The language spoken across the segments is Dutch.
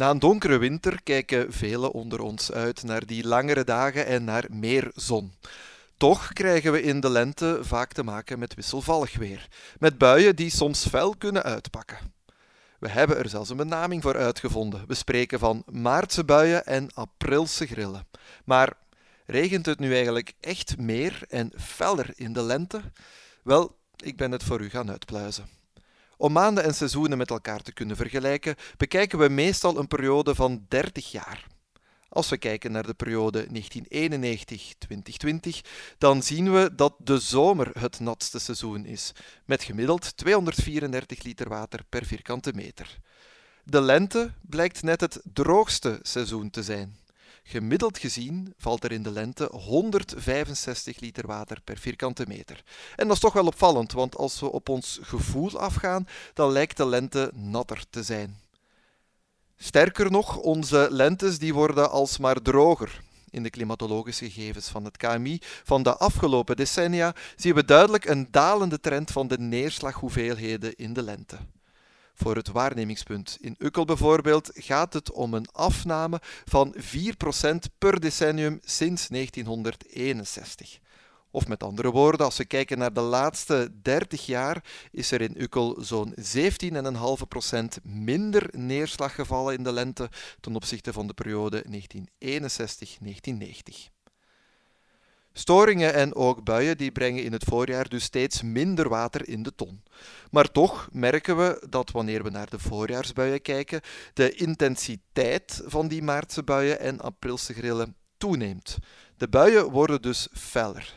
Na een donkere winter kijken velen onder ons uit naar die langere dagen en naar meer zon. Toch krijgen we in de lente vaak te maken met wisselvallig weer, met buien die soms fel kunnen uitpakken. We hebben er zelfs een benaming voor uitgevonden. We spreken van maartse buien en aprilse grillen. Maar regent het nu eigenlijk echt meer en feller in de lente? Wel, ik ben het voor u gaan uitpluizen. Om maanden en seizoenen met elkaar te kunnen vergelijken, bekijken we meestal een periode van 30 jaar. Als we kijken naar de periode 1991-2020, dan zien we dat de zomer het natste seizoen is, met gemiddeld 234 liter water per vierkante meter. De lente blijkt net het droogste seizoen te zijn. Gemiddeld gezien valt er in de lente 165 liter water per vierkante meter. En dat is toch wel opvallend, want als we op ons gevoel afgaan, dan lijkt de lente natter te zijn. Sterker nog, onze lentes die worden alsmaar droger. In de klimatologische gegevens van het KMI van de afgelopen decennia zien we duidelijk een dalende trend van de neerslaghoeveelheden in de lente. Voor het waarnemingspunt in Ukkel bijvoorbeeld gaat het om een afname van 4% per decennium sinds 1961. Of met andere woorden, als we kijken naar de laatste 30 jaar, is er in Ukkel zo'n 17,5% minder neerslag gevallen in de lente ten opzichte van de periode 1961-1990. Storingen en ook buien die brengen in het voorjaar dus steeds minder water in de ton. Maar toch merken we dat wanneer we naar de voorjaarsbuien kijken, de intensiteit van die maartse buien en aprilse grillen toeneemt. De buien worden dus feller.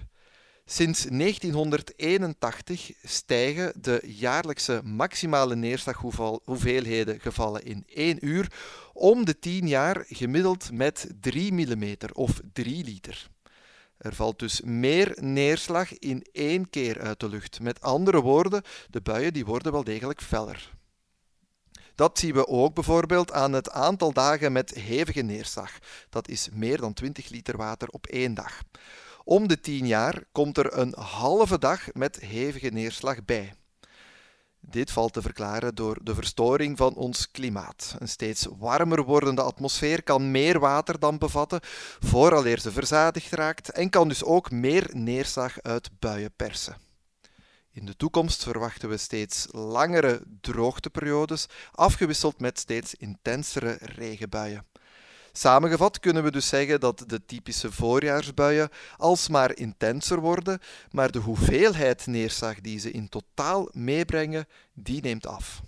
Sinds 1981 stijgen de jaarlijkse maximale neerslaghoeveelheden gevallen in 1 uur om de 10 jaar gemiddeld met 3 mm of 3 liter. Er valt dus meer neerslag in één keer uit de lucht. Met andere woorden, de buien die worden wel degelijk feller. Dat zien we ook bijvoorbeeld aan het aantal dagen met hevige neerslag. Dat is meer dan 20 liter water op één dag. Om de 10 jaar komt er een halve dag met hevige neerslag bij. Dit valt te verklaren door de verstoring van ons klimaat. Een steeds warmer wordende atmosfeer kan meer water dan bevatten vooraleer ze verzadigd raakt en kan dus ook meer neerslag uit buien persen. In de toekomst verwachten we steeds langere droogteperiodes, afgewisseld met steeds intensere regenbuien. Samengevat kunnen we dus zeggen dat de typische voorjaarsbuien alsmaar intenser worden, maar de hoeveelheid neerslag die ze in totaal meebrengen, die neemt af.